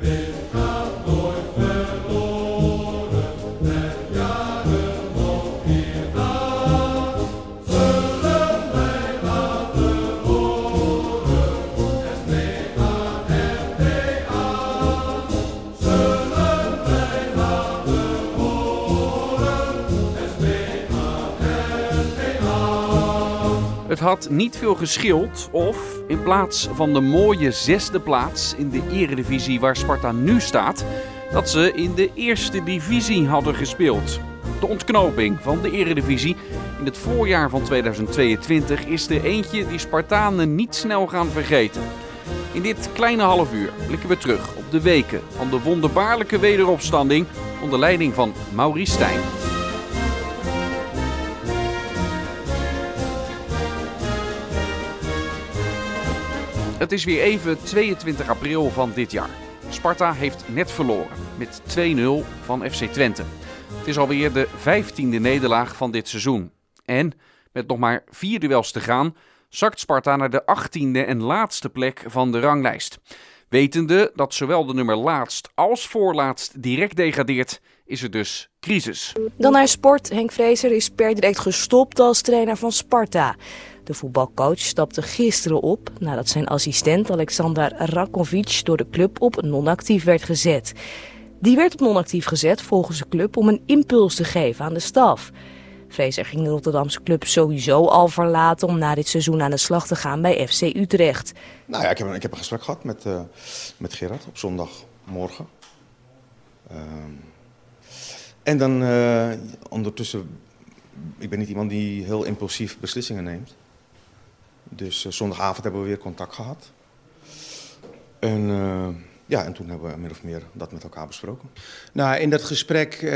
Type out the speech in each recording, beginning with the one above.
Het had niet veel geschild of in plaats van de mooie zesde plaats in de eredivisie waar Sparta nu staat, dat ze in de eerste divisie hadden gespeeld. De ontknoping van de eredivisie in het voorjaar van 2022 is de eentje die Spartanen niet snel gaan vergeten. In dit kleine half uur blikken we terug op de weken van de wonderbaarlijke wederopstanding onder leiding van Maurice Stijn. Het is weer even 22 april van dit jaar. Sparta heeft net verloren met 2-0 van FC Twente. Het is alweer de 15e nederlaag van dit seizoen. En met nog maar vier duels te gaan, zakt Sparta naar de 18e en laatste plek van de ranglijst. Wetende dat zowel de nummer laatst als voorlaatst direct degradeert, is er dus crisis. Dan naar sport. Henk Vrezer is per direct gestopt als trainer van Sparta. De voetbalcoach stapte gisteren op nadat zijn assistent Alexander Rakovic door de club op non-actief werd gezet. Die werd op non-actief gezet volgens de club om een impuls te geven aan de staf. Vrezer ging de Rotterdamse club sowieso al verlaten om na dit seizoen aan de slag te gaan bij FC Utrecht. Nou ja, ik heb, een- ik heb een gesprek gehad met, eh, met Gerard op zondagmorgen. Ehm, en dan eh, ondertussen, ik ben niet iemand die heel impulsief beslissingen neemt. Dus eh, zondagavond hebben we weer contact gehad. En, eh, ja, en toen hebben we min of meer dat met elkaar besproken. Nou, in dat gesprek eh,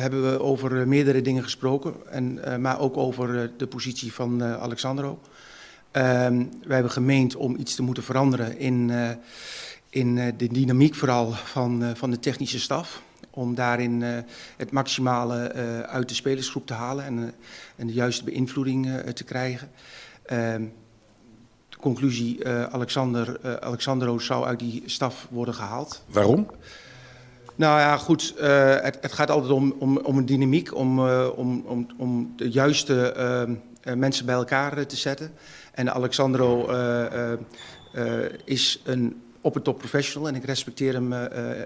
hebben we over meerdere dingen gesproken, en, maar ook over de positie van eh, Alexandro. Ehm, wij hebben gemeend om iets te moeten veranderen in, in de dynamiek vooral van, van de technische staf. Om daarin het maximale uit de spelersgroep te halen en, en de juiste beïnvloeding te krijgen. Ehm, de conclusie, eh, Alexander, eh, Alexandro zou uit die staf worden gehaald. Waarom? Nou ja, goed. eh, het, het gaat altijd om, om, om een dynamiek, om, om, om, om de juiste ehm, eh, mensen bij elkaar te zetten. En Alexandro is een op een top professional en ik respecteer hem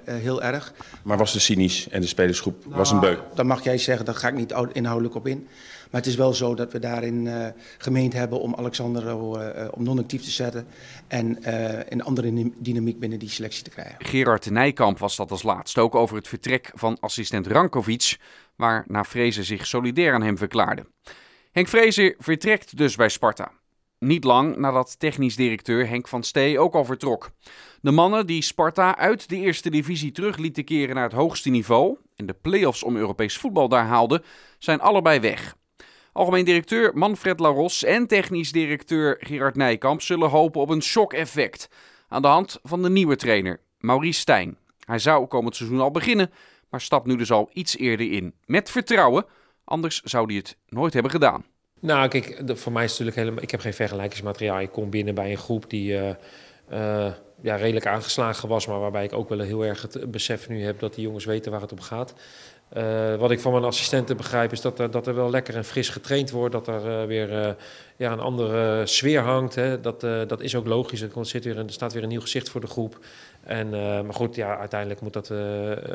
heel erg. Maar was de cynisch en de spelersgroep was een beu. Dan mag jij zeggen, daar ga ik niet ou- inhoudelijk op in. Maar het is wel zo dat we daarin eh, gemeend hebben om Alexandro eh, eh, om non-actief te zetten. En een andere dy- dynamiek binnen die selectie te krijgen. Gerard Nijkamp was dat als laatst ook over het vertrek van assistent Rankovic, waarna Vrezer zich solidair aan hem verklaarde. Henk Vrezer vertrekt dus bij Sparta. Niet lang nadat technisch directeur Henk van Stee ook al vertrok. De mannen die Sparta uit de eerste divisie terug lieten keren naar het hoogste niveau en de play-offs om Europees voetbal daar haalden, zijn allebei weg. Algemeen directeur Manfred Laros en technisch directeur Gerard Nijkamp zullen hopen op een shock-effect aan de hand van de nieuwe trainer, Maurice Stijn. Hij zou komend seizoen al beginnen, maar stapt nu dus al iets eerder in. Met vertrouwen, anders zou hij het nooit hebben gedaan. Nou, voor mij is het natuurlijk helemaal. Ik heb geen vergelijkingsmateriaal. Ik kom binnen bij een groep die eh, eh, ja, redelijk aangeslagen was, maar waarbij ik ook wel heel erg het besef nu heb dat die jongens weten waar het om gaat. Eh, wat ik van mijn assistenten begrijp is dat er, dat er wel lekker en fris getraind wordt. Dat er eh, weer eh, ja, een andere sfeer hangt. Hè. Dat, dat is ook logisch. Er, zit weer, er staat weer een nieuw gezicht voor de groep. En, maar goed, ja, uiteindelijk moet dat, ben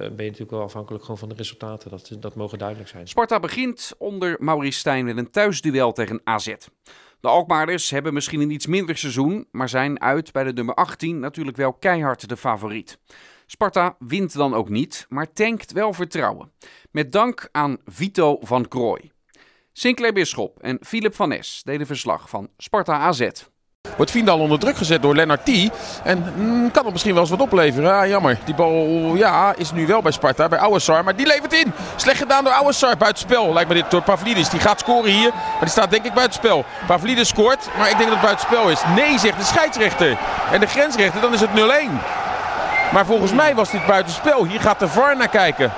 je natuurlijk wel afhankelijk gewoon van de resultaten. Dat, dat mogen duidelijk zijn. Sparta begint onder Maurice Stijn met een thuisduel tegen AZ. De Alkmaarders hebben misschien een iets minder seizoen, maar zijn uit bij de nummer 18 natuurlijk wel keihard de favoriet. Sparta wint dan ook niet, maar tankt wel vertrouwen. Met dank aan Vito van Krooi. Sinclair Bisschop en Philip van Nes deden verslag van Sparta AZ. Wordt Vindal onder druk gezet door Lennart T. En mm, kan het misschien wel eens wat opleveren. Ah, jammer. Die bal ja, is nu wel bij Sparta, bij Ouassar. Maar die levert in. Slecht gedaan door Ouassar. Buitenspel lijkt me dit door Pavlidis. Die gaat scoren hier. Maar die staat denk ik buitenspel. Pavlidis scoort, maar ik denk dat het buitenspel is. Nee, zegt de scheidsrechter. En de grensrechter, dan is het 0-1. Maar volgens mij was dit buitenspel. Hier gaat de VAR naar kijken.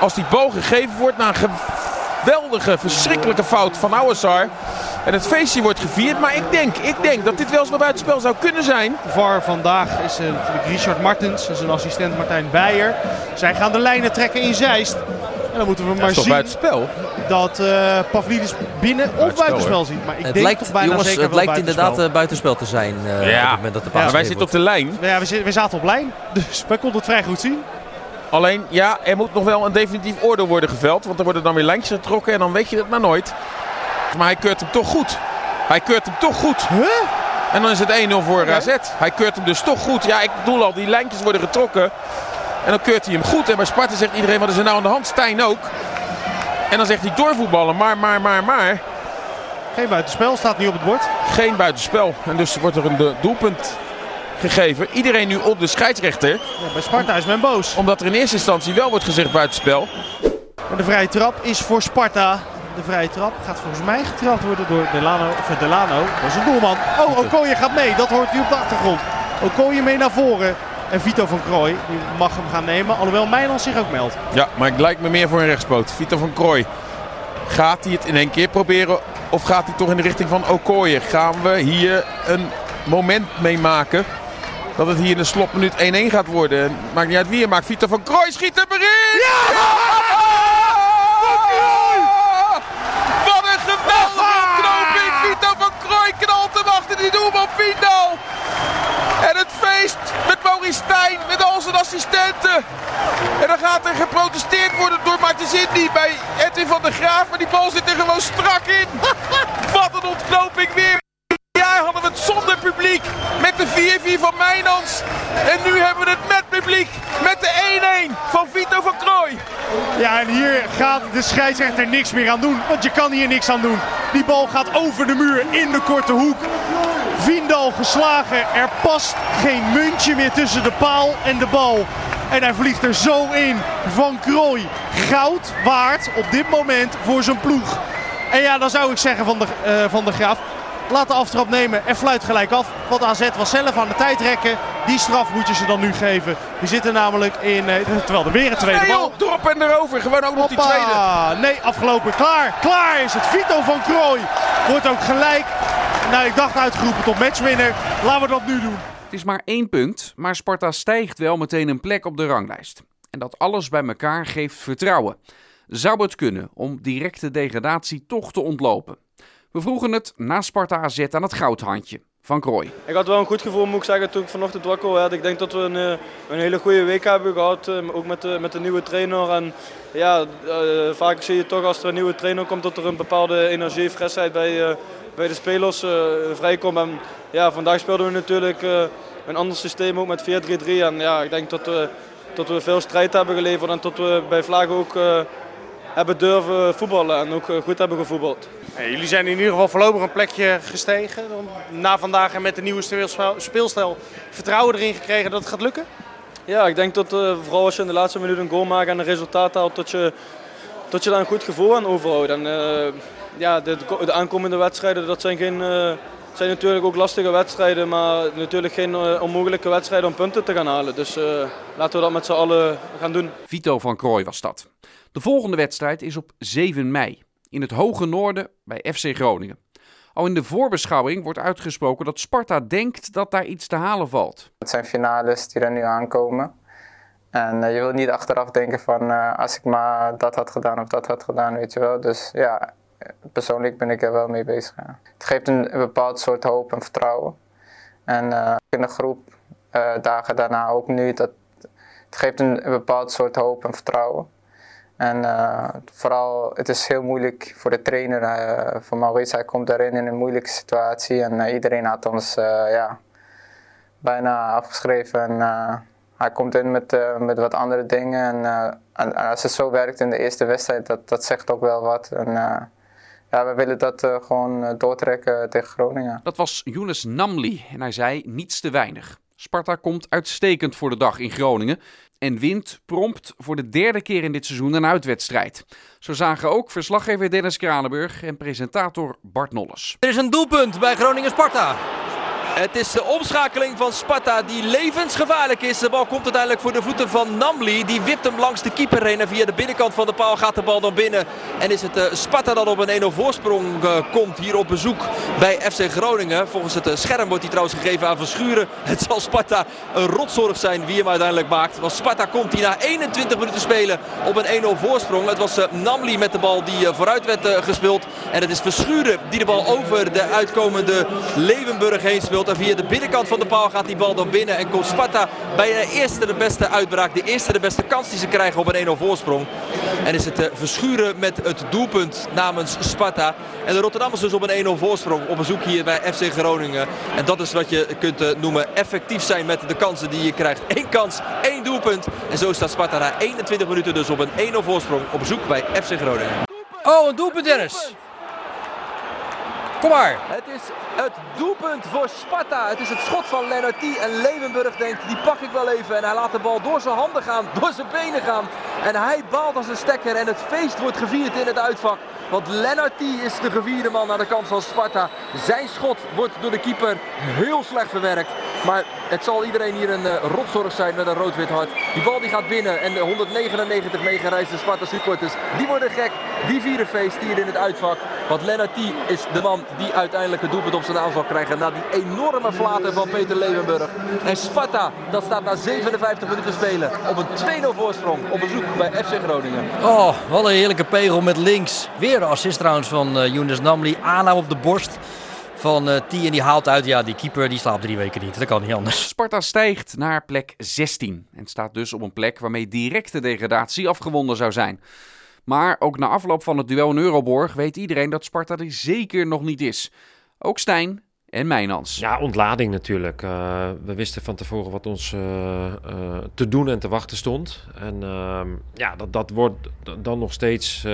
Als die bal gegeven wordt na een geweldige, verschrikkelijke fout van Ouassar. En het feestje wordt gevierd. Maar ik denk, ik denk dat dit wel eens wat buitenspel zou kunnen zijn. VAR vandaag is uh, natuurlijk Richard Martens en zijn assistent Martijn Beijer. Zij gaan de lijnen trekken in Zeist. En dan moeten we maar zien buitenspel? dat uh, Pavlidis binnen of buitenspel ziet. Maar ik het denk lijkt, toch bijna jongens, zeker het wel lijkt inderdaad uh, buitenspel te zijn uh, ja. op het moment dat de paas ja, Wij zitten op de lijn. Ja, we, we, zaten op lijn, dus wij konden het vrij goed zien. Alleen, ja, er moet nog wel een definitief oordeel worden geveld. Want er worden dan weer lijntjes getrokken en dan weet je het maar nooit. Maar hij keurt hem toch goed. Hij keurt hem toch goed. Huh? En dan is het 1-0 voor AZ. Hij keurt hem dus toch goed. Ja, ik bedoel al, die lijntjes worden getrokken. En dan keurt hij hem goed. En bij Sparta zegt iedereen, wat is er nou aan de hand? Stijn ook. En dan zegt hij doorvoetballen, maar, maar, maar, maar. Geen buitenspel, staat niet op het bord. Geen buitenspel. En dus wordt er een doelpunt gegeven. Iedereen nu op de scheidsrechter. Ja, bij Sparta is men boos. Omdat er in eerste instantie wel wordt gezegd buitenspel. En de vrije trap is voor Sparta. De vrije trap gaat volgens mij getrapt worden door Delano. Of Delano, dat is een doelman. Oh, Okoye gaat mee. Dat hoort u op de achtergrond. Okoye mee naar voren. En Vito van Krooi die mag hem gaan nemen. Alhoewel Mijland zich ook meldt. Ja, maar ik lijkt me meer voor een rechtspoot. Vito van Krooi. Gaat hij het in één keer proberen? Of gaat hij toch in de richting van Okoye? Gaan we hier een moment mee maken? Dat het hier in de slotminuut 1-1 gaat worden. Maakt niet uit wie er maakt. Vito van Krooi schiet er erin! Ja! Wat een geweldige ontknoping! Vito van Krooi knalt hem achter die doelman Vito! En het feest met Maurice Stijn, met al zijn assistenten. En dan gaat er geprotesteerd worden door Martin Zindi bij Edwin van der Graaf. Maar die bal zit er gewoon strak in. Wat een ontknoping weer. Ja, hadden we het zonder publiek. Met de 4-4 van Mijnans. En nu hebben we het met publiek. Met de 1-1 van Vito van Krooi. Ja, en hier gaat de scheidsrechter niks meer aan doen. Want je kan hier niks aan doen. Die bal gaat over de muur in de korte hoek. Vindal geslagen. Er past geen muntje meer tussen de paal en de bal. En hij vliegt er zo in. Van Krooi. Goud waard op dit moment voor zijn ploeg. En ja, dan zou ik zeggen van de, uh, van de Graaf. Laat de aftrap nemen en fluit gelijk af. Want AZ was zelf aan de tijd rekken. Die straf moet je ze dan nu geven. Die zitten namelijk in... Uh, terwijl er weer een tweede nee, bal... Joh, drop en erover. Gewoon ook nog die tweede. Nee, afgelopen. Klaar. Klaar is het. Vito van Krooi wordt ook gelijk. Nou, ik dacht uitgeroepen tot matchwinner. Laten we dat nu doen. Het is maar één punt, maar Sparta stijgt wel meteen een plek op de ranglijst. En dat alles bij elkaar geeft vertrouwen. Zou het kunnen om directe degradatie toch te ontlopen? We vroegen het na Sparta AZ aan het goudhandje van. Ik had wel een goed gevoel, moet ik zeggen, toen ik vanochtend wakker werd. Ik denk dat we een, een hele goede week hebben gehad, ook met de, met de nieuwe trainer. En ja, uh, vaak zie je toch als er een nieuwe trainer komt dat er een bepaalde energie, frisheid bij, bij de spelers vrijkomt. En ja, vandaag speelden we natuurlijk een ander systeem ook met 4-3-3. En ja, ik denk dat we, dat we veel strijd hebben geleverd en dat we bij Vlagen ook hebben durven voetballen en ook goed hebben gevoetbald. Hey, jullie zijn in ieder geval voorlopig een plekje gestegen. Na vandaag en met de nieuwe speelstijl vertrouwen erin gekregen dat het gaat lukken? Ja, ik denk dat uh, vooral als je in de laatste minuut een goal maakt en een resultaat haalt, dat je, dat je daar een goed gevoel aan overhoudt. En, uh, ja, de, de, aankomende wedstrijden, dat zijn, geen, uh, zijn natuurlijk ook lastige wedstrijden, maar natuurlijk geen onmogelijke wedstrijden om punten te gaan halen. Dus laten we dat met z'n allen gaan doen. Vito van Krooi was dat. De volgende wedstrijd is op 7 mei in het hoge noorden bij FC Groningen. Al in de voorbeschouwing wordt uitgesproken dat Sparta denkt dat daar iets te halen valt. Het zijn finales die er nu aankomen. En uh, je wilt niet achteraf denken van uh, als ik maar dat had gedaan of dat had gedaan, weet je wel. Dus ja, persoonlijk ben ik er wel mee bezig. Het geeft een, bepaald soort hoop en vertrouwen. En uh, in de groep, dagen daarna ook nu, dat, het geeft een bepaald soort hoop en vertrouwen. En uh, vooral, het is heel moeilijk voor de trainer, uh, voor. Hij komt daarin in een moeilijke situatie en uh, iedereen had ons ja, bijna afgeschreven. En hij komt in met, met wat andere dingen. En, en, en, als het zo werkt in de eerste wedstrijd, dat, dat zegt ook wel wat. En, ja, we willen dat gewoon doortrekken tegen Groningen. Dat was Younes Namli en hij zei niets te weinig. Sparta komt uitstekend voor de dag in Groningen en wint prompt voor de derde keer in dit seizoen een uitwedstrijd. Zo zagen ook verslaggever Dennis Kranenburg en presentator Bart Nolles. Er is een doelpunt bij Groningen-Sparta. Het is de omschakeling van Sparta die levensgevaarlijk is. De bal komt uiteindelijk voor de voeten van Namli. Die wipt hem langs de keeper heen. En via de binnenkant van de paal gaat de bal dan binnen. En is het uh, Sparta dat op een 1-0 voorsprong uh, komt hier op bezoek bij FC Groningen. Volgens het uh, scherm wordt hij trouwens gegeven aan Verschuren. Het zal Sparta een rotzorg zijn wie hem uiteindelijk maakt. Want Sparta komt hier na 21 minuten spelen op een 1-0 voorsprong. Het was Namli met de bal die vooruit werd gespeeld. En het is Verschuren die de bal over de uitkomende Leeuwenburg heen speelt. Via de binnenkant van de paal gaat die bal dan binnen. En komt Sparta bij de eerste de beste uitbraak. De eerste de beste kans die ze krijgen op een 1-0 voorsprong. En is het uh, verschuren met het doelpunt namens Sparta. En de Rotterdammers dus op een 1-0 voorsprong. Op bezoek hier bij FC Groningen. En dat is wat je kunt uh, noemen effectief zijn met de kansen die je krijgt. Eén kans, één doelpunt. En zo staat Sparta na 21 minuten dus op een 1-0 voorsprong. Op bezoek bij FC Groningen. Oh, een doelpunt Dennis. Kom maar. Het is het doelpunt voor Sparta. Het is het schot van Lennartie. En Leeuwenburg denkt, die pak ik wel even. En hij laat de bal door zijn handen gaan, door zijn benen gaan. En hij baalt als een stekker. En het feest wordt gevierd in het uitvak. Want Lennartie is de gevierde man aan de kant van Sparta. Zijn schot wordt door de keeper heel slecht verwerkt. Maar het zal iedereen hier een uh, rotzorg zijn met een rood-wit hart. Die bal die gaat binnen en de 199 meegereisde Sparta supporters, die worden gek. Die vieren feest hier in het uitvak. Want Lennartie is de man die uiteindelijk het doelpunt op zijn naam zal krijgen. Na die enorme flater van Peter Leeuwenburg. En Sparta, dat staat na 57 minuten spelen op een 2-0 voorsprong op bezoek bij FC Groningen. Oh, wat een heerlijke pegel met links. Weer de assist trouwens van uh, Younes Namli. Aanname op de borst van uh, T en die haalt uit. Ja, die keeper die slaapt drie weken niet. Dat kan niet anders. Sparta stijgt naar plek 16 en staat dus op een plek waarmee directe degradatie afgewonden zou zijn. Maar ook na afloop van het duel in Euroborg weet iedereen dat Sparta er zeker nog niet is. Ook Stijn en Mijnans. Ja, ontlading natuurlijk. Uh, we wisten van tevoren wat ons uh, uh, te doen en te wachten stond. En ehm, ja, dat, dat wordt dan nog steeds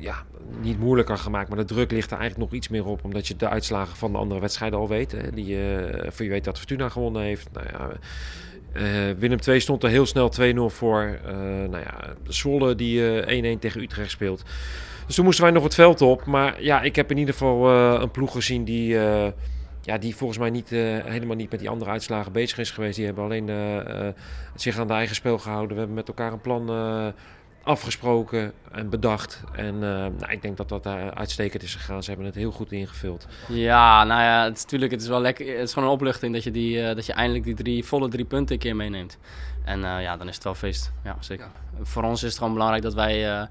ja, niet moeilijker gemaakt. Maar de druk ligt er eigenlijk nog iets meer op. Omdat je de uitslagen van de andere wedstrijden al weet. Hè, die, voor je weet dat Fortuna gewonnen heeft. Nou ja, uh, Willem II stond er heel snel 2-0 voor. Nou ja, Zwolle die 1-1 uh, tegen Utrecht speelt. Dus toen moesten wij nog het veld op. Maar ja, ik heb in ieder geval een ploeg gezien die, ja, die volgens mij niet, helemaal niet met die andere uitslagen bezig is geweest. Die hebben alleen zich aan de eigen spel gehouden. We hebben met elkaar een plan afgesproken en bedacht. En uh, nou, ik denk dat dat uh, uitstekend is gegaan. Ze hebben het heel goed ingevuld. Ja, nou ja, het is natuurlijk, het is wel lekker. Het is gewoon een opluchting dat je, die, uh, dat je eindelijk die drie, volle drie punten een keer meeneemt. En ja, dan is het wel feest. Ja, zeker. Ja. Voor ons is het gewoon belangrijk dat wij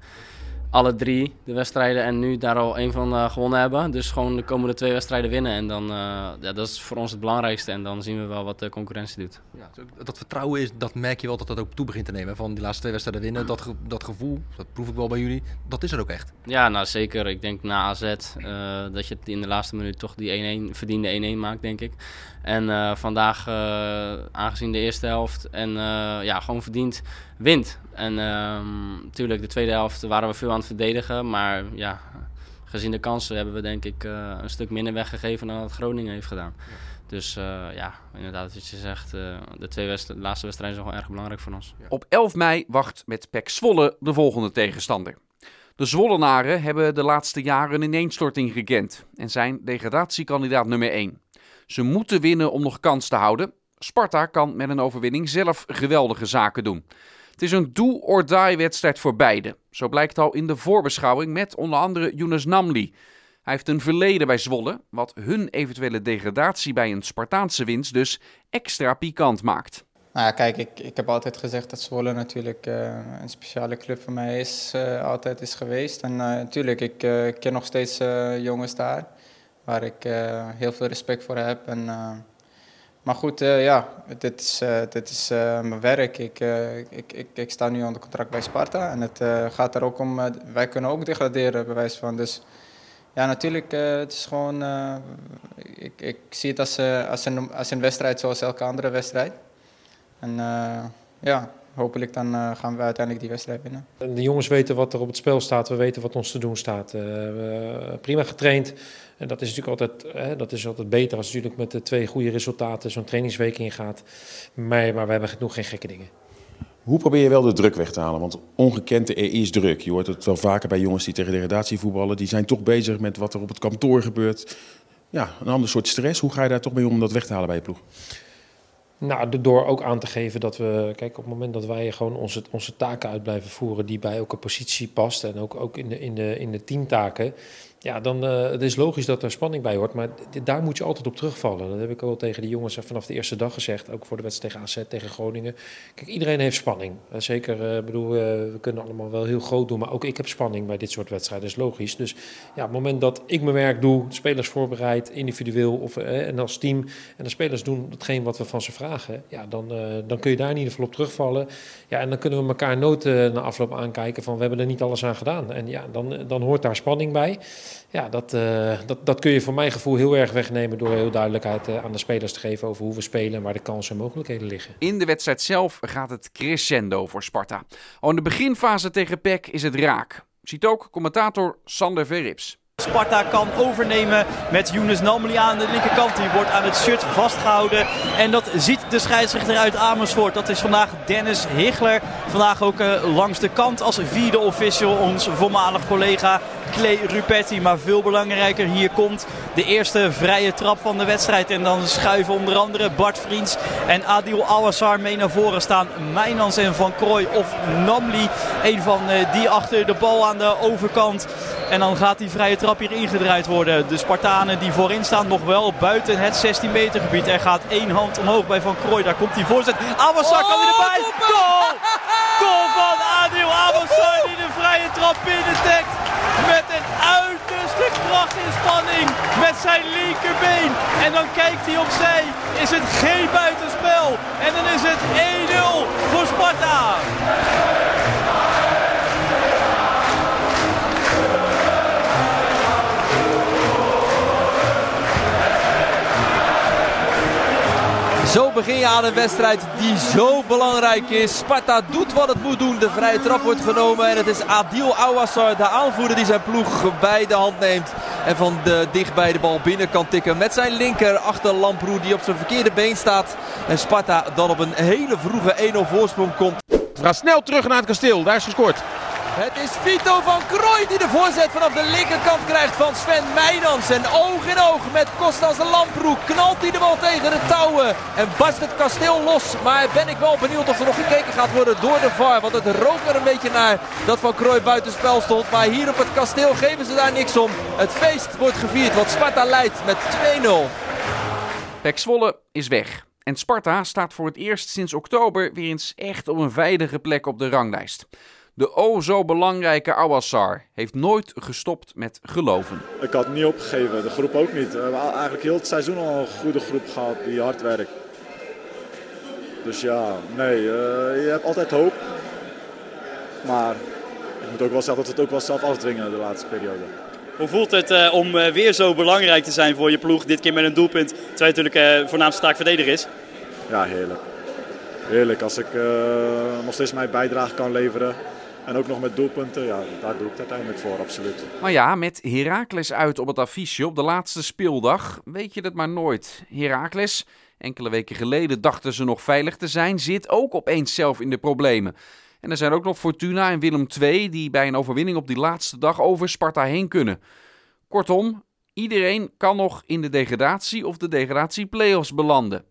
alle drie de wedstrijden en nu daar al één van uh, gewonnen hebben. Dus gewoon de komende twee wedstrijden winnen. En dan, uh, ja, dat is voor ons het belangrijkste. En dan zien we wel wat de concurrentie doet. Ja, dat vertrouwen is, dat merk je wel dat dat ook toe begint te nemen. Van die laatste twee wedstrijden winnen, dat, ge dat gevoel, dat proef ik wel bij jullie, dat is er ook echt. Ja, nou zeker. Ik denk na AZ uh, dat je in de laatste minuut toch die 1-1, verdiende 1-1 maakt, denk ik. En vandaag, aangezien de eerste helft en ja, gewoon verdiend wint. En natuurlijk, de tweede helft waren we veel aan het verdedigen. Maar ja, gezien de kansen hebben we denk ik een stuk minder weggegeven dan wat Groningen heeft gedaan. Ja. Dus ja, inderdaad, wat je zegt, de twee de laatste wedstrijden zijn wel erg belangrijk voor ons. Ja. Op 11 mei wacht met PEC Zwolle de volgende tegenstander. De Zwollenaren hebben de laatste jaren een ineenstorting gekend en zijn degradatiekandidaat nummer 1. Ze moeten winnen om nog kans te houden. Sparta kan met een overwinning zelf geweldige zaken doen. Het is een do-or-die wedstrijd voor beide. Zo blijkt al in de voorbeschouwing met onder andere Younes Namli. Hij heeft een verleden bij Zwolle, wat hun eventuele degradatie bij een Spartaanse winst dus extra pikant maakt. Nou ja, kijk, ik, ik heb altijd gezegd dat Zwolle natuurlijk uh, een speciale club voor mij is, uh, altijd is geweest. En natuurlijk, ik ken nog steeds jongens daar waar ik heel veel respect voor heb. En, maar goed, uh, ja, dit is, dit is mijn werk. Ik, ik, ik, ik, sta nu onder contract bij Sparta en het gaat er ook om, wij kunnen ook degraderen, bewijs van. Dus ja, natuurlijk, het is gewoon, ik, ik zie het als, als, een, als een wedstrijd zoals elke andere wedstrijd. En ja, hopelijk dan uh, gaan we uiteindelijk die wedstrijd winnen. De jongens weten wat er op het spel staat, we weten wat ons te doen staat. Uh, we prima getraind. En dat is natuurlijk altijd, hè, dat is altijd beter als natuurlijk met de twee goede resultaten zo'n trainingsweek ingaat. Maar, maar we hebben nog geen gekke dingen. Hoe probeer je wel de druk weg te halen? Want ongekend, er is druk. Je hoort het wel vaker bij jongens die tegen degradatie voetballen. Die zijn toch bezig met wat er op het kantoor gebeurt. ja, een ander soort stress. Hoe ga je daar toch mee om dat weg te halen bij je ploeg? Nou, door ook aan te geven dat we, kijk, op het moment dat wij gewoon onze, onze taken uit blijven voeren die bij elke positie past en ook, ook in, de, in, de, in de teamtaken, ja, dan uh, het is logisch dat er spanning bij hoort. Maar daar moet je altijd op terugvallen. Dat heb ik al tegen de jongens vanaf de eerste dag gezegd. Ook voor de wedstrijd tegen AZ, tegen Groningen. Kijk, iedereen heeft spanning. Uh, zeker, uh, bedoel, we kunnen allemaal wel heel groot doen. Maar ook ik heb spanning bij dit soort wedstrijden. Dat is logisch. Dus ja, op het moment dat ik mijn werk doe, spelers voorbereid, individueel of, en als team. En de spelers doen hetgeen wat we van ze vragen. Ja, dan, dan kun je daar in ieder geval op terugvallen. Ja, en dan kunnen we elkaar nooit na afloop aankijken van we hebben er niet alles aan gedaan. En ja, dan, dan hoort daar spanning bij ja, dat, uh, dat, dat kun je voor mijn gevoel heel erg wegnemen door heel duidelijkheid uh, aan de spelers te geven over hoe we spelen en waar de kansen en mogelijkheden liggen. In de wedstrijd zelf gaat het crescendo voor Sparta. Al in de beginfase tegen PEC is het raak. Ziet ook commentator Sander Verrips. Sparta kan overnemen met Younes Namli aan de linkerkant. Die wordt aan het shirt vastgehouden. En dat ziet de scheidsrechter uit Amersfoort. Dat is vandaag Dennis Higler. Vandaag ook uh, langs de kant als vierde official ons voormalig collega Clay Rupetti. Maar veel belangrijker, hier komt de eerste vrije trap van de wedstrijd. En dan schuiven onder andere Bart Vriends en Adil Awassar mee naar voren staan. Mijnans en Van Krooi of Namli. Een van uh, die achter de bal aan de overkant. En dan gaat die vrije trap hier ingedraaid worden. De Spartanen die voorin staan nog wel buiten het 16 meter gebied. Er gaat één hand omhoog bij Van Krooi. Daar komt die voorzet. Awassar kan erbij. Goal! Goal van Adil Awassar die de vrije trap binnentekt. Met een uiterste krachtinspanning met zijn linkerbeen. En dan kijkt hij opzij. Is het geen buitenspel. En dan is het 1-0 voor Sparta. Zo begin je aan een wedstrijd die zo belangrijk is. Sparta doet wat het moet doen. De vrije trap wordt genomen. En het is Adil Awassar, de aanvoerder, die zijn ploeg bij de hand neemt. En van de dichtbij de bal binnen kan tikken. Met zijn linker achter Lamproe die op zijn verkeerde been staat. En Sparta dan op een hele vroege 1-0 voorsprong komt. We snel terug naar het kasteel. Daar is gescoord. Het is Vito van Krooi die de voorzet vanaf de linkerkant krijgt van Sven Meijnans. En oog in oog met Kostas Lamproek knalt hij de bal tegen de touwen. En barst het kasteel los. Maar ben ik wel benieuwd of er nog gekeken gaat worden door de VAR. Want het rookt er een beetje naar dat Van Krooi buitenspel stond. Maar hier op het kasteel geven ze daar niks om. Het feest wordt gevierd, want Sparta leidt met 2-0. Pek Zwolle is weg. En Sparta staat voor het eerst sinds oktober weer eens echt op een veilige plek op de ranglijst. De o zo belangrijke Awassar heeft nooit gestopt met geloven. Ik had niet opgegeven, de groep ook niet. We hebben eigenlijk heel het seizoen al een goede groep gehad die hard werkt. Dus ja, nee, uh, je hebt altijd hoop. Maar ik moet ook wel zeggen dat we het ook wel zelf afdwingen de laatste periode. Hoe voelt het uh, om uh, weer zo belangrijk te zijn voor je ploeg? Dit keer met een doelpunt, terwijl je natuurlijk voornaamste taak verdediger is. Ja, heerlijk. Heerlijk. Als ik nog steeds mijn bijdrage kan leveren en ook nog met doelpunten, ja, daar doe ik het uiteindelijk voor, absoluut. Maar ja, met Heracles uit op het affiche op de laatste speeldag weet je het maar nooit. Heracles, enkele weken geleden dachten ze nog veilig te zijn, zit ook opeens zelf in de problemen. En er zijn ook nog Fortuna en Willem II die bij een overwinning op die laatste dag over Sparta heen kunnen. Kortom, iedereen kan nog in de degradatie of de degradatie-playoffs belanden.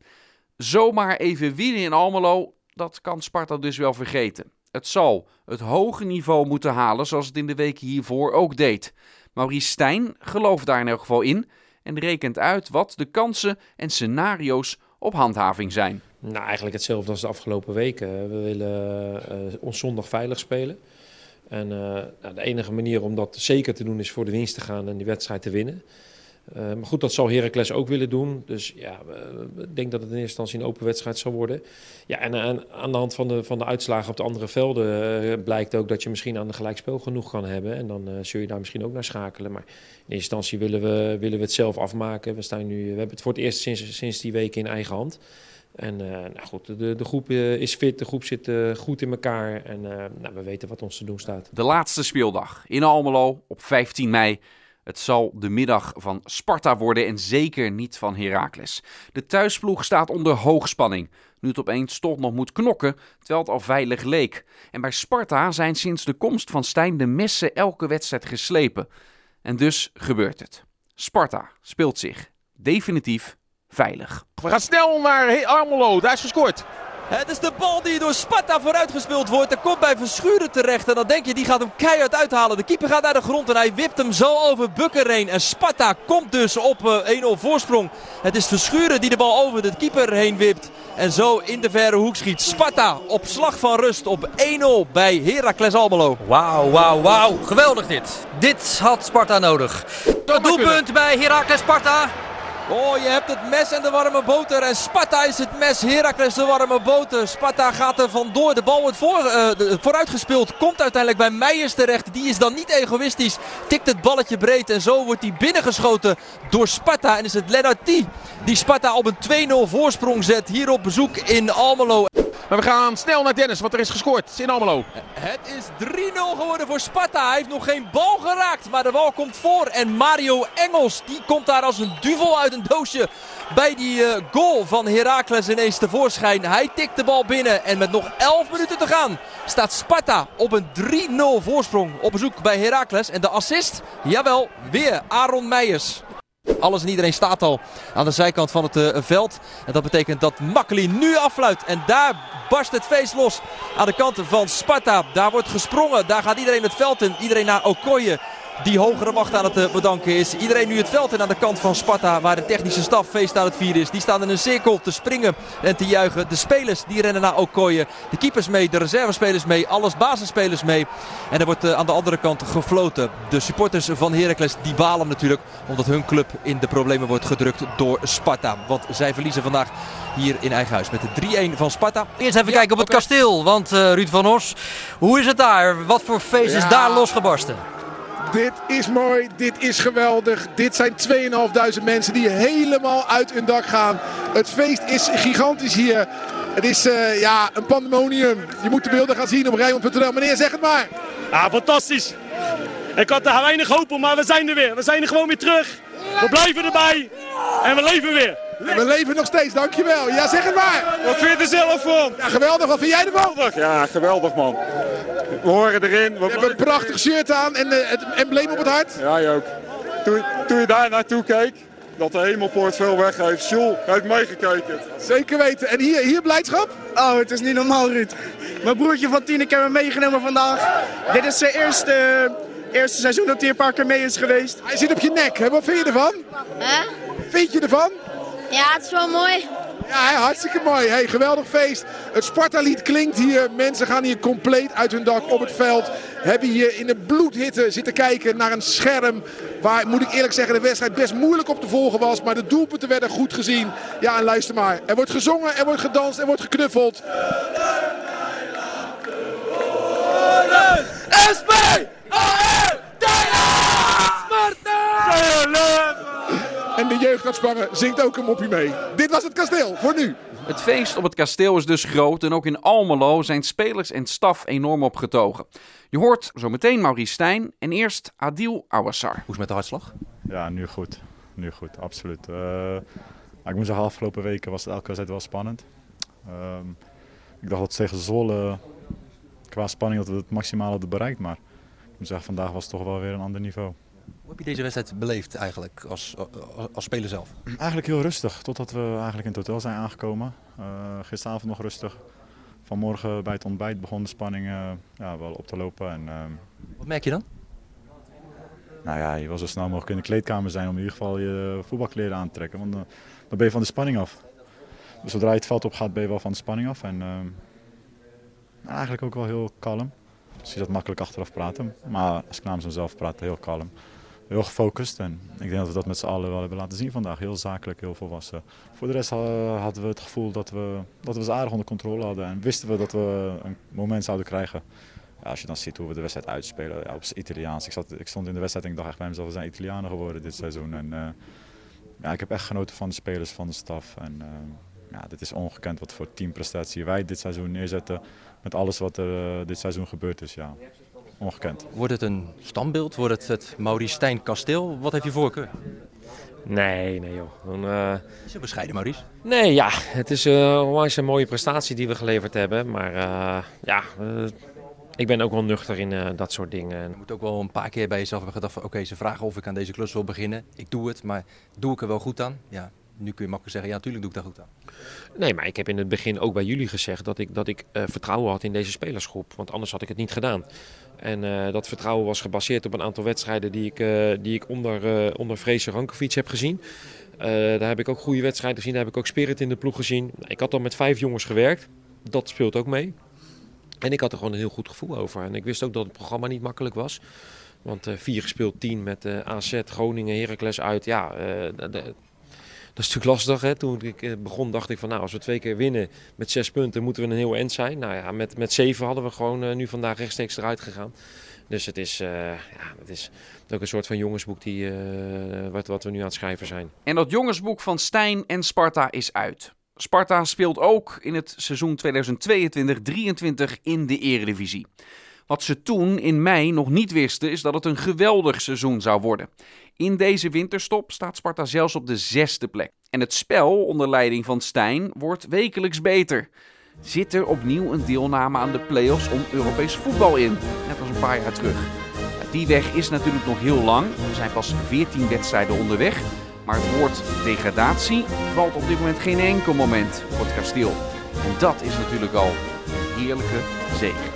Zomaar even winnen in Almelo, dat kan Sparta dus wel vergeten. Het zal het hoge niveau moeten halen zoals het in de weken hiervoor ook deed. Maurice Stijn gelooft daar in elk geval in en rekent uit wat de kansen en scenario's op handhaving zijn. Nou, eigenlijk hetzelfde als de afgelopen weken. We willen uh, ons zondag veilig spelen. En uh, nou, de enige manier om dat zeker te doen is voor de winst te gaan en die wedstrijd te winnen. Uh, maar goed, dat zal Heracles ook willen doen. Dus ja, ik denk dat het in eerste instantie een open wedstrijd zal worden. Ja, en aan, de hand van de, van de uitslagen op de andere velden uh, blijkt ook dat je misschien aan de gelijkspel genoeg kan hebben. En dan uh, zul je daar misschien ook naar schakelen. Maar in eerste instantie willen we, willen we het zelf afmaken. We, staan nu, we hebben het voor het eerst sinds, sinds die week in eigen hand. En nou goed, de, de groep is fit, de groep zit goed in elkaar en nou, we weten wat ons te doen staat. De laatste speeldag in Almelo op 15 mei. Het zal de middag van Sparta worden en zeker niet van Heracles. De thuisploeg staat onder hoogspanning. Nu het opeens toch nog moet knokken, terwijl het al veilig leek. En bij Sparta zijn sinds de komst van Stijn de messen elke wedstrijd geslepen. En dus gebeurt het. Sparta speelt zich definitief veilig. We gaan snel naar Armelo. Daar is gescoord. Het is de bal die door Sparta vooruitgespeeld wordt. Er komt bij Verschuren terecht. En dan denk je, die gaat hem keihard uithalen. De keeper gaat naar de grond en hij wipt hem zo over Bukker heen. En Sparta komt dus op 1-0 voorsprong. Het is Verschuren die de bal over de keeper heen wipt. En zo in de verre hoek schiet Sparta op slag van rust op 1-0 bij Heracles Almelo. Wauw, wauw, wauw. Geweldig dit. Dit had Sparta nodig. Het doelpunt bij Heracles Sparta. Oh, je hebt het mes en de warme boter. En Sparta is het mes, Heracles de warme boter. Sparta gaat er vandoor. De bal wordt voor, uh, vooruitgespeeld. Komt uiteindelijk bij Meijers terecht. Die is dan niet egoïstisch. Tikt het balletje breed. En zo wordt hij binnengeschoten door Sparta. En is het Lennart die Sparta op een 2-0 voorsprong zet. Hier op bezoek in Almelo. Maar we gaan snel naar Dennis, want er is gescoord in Almelo. Het is 3-0 geworden voor Sparta. Hij heeft nog geen bal geraakt, maar de bal komt voor. En Mario Engels, die komt daar als een duvel uit een doosje bij die uh, goal van Heracles ineens tevoorschijn. Hij tikt de bal binnen en met nog 11 minuten te gaan staat Sparta op een 3-0 voorsprong op bezoek bij Heracles. En de assist, jawel, weer Aaron Meijers. Alles en iedereen staat al aan de zijkant van het uh, veld. En dat betekent dat Makkeli nu affluit. En daar barst het feest los aan de kant van Sparta. Daar wordt gesprongen. Daar gaat iedereen het veld in. Iedereen naar Okoye die hogere wacht aan het eh, bedanken is. Iedereen nu het veld in aan de kant van Sparta, waar de technische staf feest aan het vieren is. Die staan in een cirkel te springen en te juichen. De spelers die rennen naar Okoye. De keepers mee, de reservespelers mee, alles basisspelers mee. En er wordt eh, aan de andere kant gefloten. De supporters van Heracles die balen natuurlijk, omdat hun club in de problemen wordt gedrukt door Sparta. Want zij verliezen vandaag hier in eigen huis met de 3-1 van Sparta. Eerst even kijken op het kasteel, want uh, Ruud van Os, hoe is het daar? Wat voor feest is daar losgebarsten? Dit is mooi, dit is geweldig. Dit zijn 2.500 mensen die helemaal uit hun dak gaan. Het feest is gigantisch hier. Het is uh, ja, een pandemonium. Je moet de beelden gaan zien op Rijnmond.nl. Meneer, zeg het maar. Ja, fantastisch. Ik had er weinig hoop op, maar we zijn er weer. We zijn er gewoon weer terug. We blijven erbij. En we leven weer. En we leven nog steeds, dankjewel. Ja, zeg het maar. Wat vind je er zelf van? Ja, geweldig. Wat vind jij ervan? Ja, geweldig man. We horen erin. We hebben een prachtig shirt aan en uh, het embleem op het hart. Ja, je ook. Toen, toen je daar naartoe keek, dat de hemelpoort veel weggeeft. Jules heeft meegekeken. Zeker weten. En hier, hier blijdschap? Oh, het is niet normaal, Ruud. Mijn broertje van tien, ik heb hem meegenomen vandaag. Dit is zijn eerste, eerste seizoen dat hij een paar keer mee is geweest. Hij zit op je nek. Hè? Wat vind je ervan? Huh? Vind je ervan? Ja, het is wel mooi. Ja, hartstikke mooi. Hey, geweldig feest. Het Sparta-lied klinkt hier. Mensen gaan hier compleet uit hun dak op het veld. Hebben hier in de bloedhitte zitten kijken naar een scherm. Waar, moet ik eerlijk zeggen, de wedstrijd best moeilijk op te volgen was. Maar de doelpunten werden goed gezien. Ja, en luister maar. Er wordt gezongen, er wordt gedanst, er wordt geknuffeld. SP! En de jeugdartsbarren zingt ook een mopje mee. Dit was het kasteel, voor nu. Het feest op het kasteel is dus groot en ook in Almelo zijn spelers en staf enorm opgetogen. Je hoort zo meteen Maurice Stijn en eerst Adil Awassar. Hoe is het met de hartslag? Ja, nu goed. Nu goed, absoluut. Uh, ik moet zeggen, afgelopen weken was het elke wedstrijd wel spannend. Uh, ik dacht dat tegen Zwolle qua spanning dat we het maximale hadden bereikt, maar ik moet zeggen, vandaag was het toch wel weer een ander niveau. Hoe heb je deze wedstrijd beleefd eigenlijk als, als speler zelf? Eigenlijk heel rustig, totdat we eigenlijk in het hotel zijn aangekomen. Uh, gisteravond nog rustig. Vanmorgen bij het ontbijt begon de spanning uh, ja, wel op te lopen. En, uh, Wat merk je dan? Nou ja, je wil zo snel mogelijk in de kleedkamer zijn om in ieder geval je voetbalkleren aan te trekken. Want dan ben je van de spanning af. Dus zodra je het veld op gaat ben je wel van de spanning af. En nou, eigenlijk ook wel heel kalm. Dus je dat makkelijk achteraf praten. Maar als ik namens mezelf praat, heel kalm heel gefocust. En ik denk dat we dat met z'n allen wel hebben laten zien vandaag. Heel zakelijk, heel volwassen. Voor de rest hadden we het gevoel dat we, dat we ze aardig onder controle hadden. En wisten we dat we een moment zouden krijgen. Ja, als je dan ziet hoe we de wedstrijd uitspelen ja, op Italiaans. Ik, zat, ik stond in de wedstrijd en ik dacht echt bij mezelf, we zijn Italianen geworden dit seizoen. En, uh, ja, ik heb echt genoten van de spelers, van de staf. En, uh, ja, dit is ongekend wat voor teamprestatie wij dit seizoen neerzetten. Met alles wat er uh, dit seizoen gebeurd is. Ja ongekend. Wordt het een standbeeld? Wordt het het Maurice Stijn kasteel? Wat heeft je voorkeur? Nee, nee joh. Dan, uh... Is het bescheiden, Maurice? Nee, ja. Het is uh, onwijs een mooie prestatie die we geleverd hebben. Maar uh, ja, Ik ben ook wel nuchter in uh, dat soort dingen. Je moet ook wel een paar keer bij jezelf hebben gedacht van oké, ze vragen of ik aan deze klus wil beginnen. Ik doe het, maar doe ik er wel goed aan? Ja, nu kun je makkelijk zeggen, ja natuurlijk doe ik daar goed aan. Nee, maar ik heb in het begin ook bij jullie gezegd dat ik, dat ik uh, vertrouwen had in deze spelersgroep. Want anders had ik het niet gedaan. En uh, dat vertrouwen was gebaseerd op een aantal wedstrijden die ik, uh, die ik onder, onder Fraser Rankovic heb gezien. daar heb ik ook goede wedstrijden gezien. Daar heb ik ook spirit in de ploeg gezien. Ik had al met vijf jongens gewerkt. Dat speelt ook mee. En ik had er gewoon een heel goed gevoel over. En ik wist ook dat het programma niet makkelijk was. Want vier gespeeld, tien met AZ, Groningen, Heracles uit. Ja, de, dat is natuurlijk lastig. Hè? Toen ik begon dacht ik van nou, als we twee keer winnen met zes punten moeten we een heel end zijn. Nou ja, met, met zeven hadden we gewoon uh, nu vandaag rechtstreeks eruit gegaan. Dus het is, uh, ja, het is ook een soort van jongensboek die, wat, wat we nu aan het schrijven zijn. En dat jongensboek van Stijn en Sparta is uit. Sparta speelt ook in het seizoen 2022-23 in de Eredivisie. Wat ze toen in mei nog niet wisten is dat het een geweldig seizoen zou worden. In deze winterstop staat Sparta zelfs op de zesde plek. En het spel onder leiding van Stijn wordt wekelijks beter. Zit er opnieuw een deelname aan de play-offs om Europees voetbal in? Net als een paar jaar terug. Die weg is natuurlijk nog heel lang. Er zijn pas 14 wedstrijden onderweg. Maar het woord degradatie valt op dit moment geen enkel moment voor het kasteel. En dat is natuurlijk al een heerlijke zegen.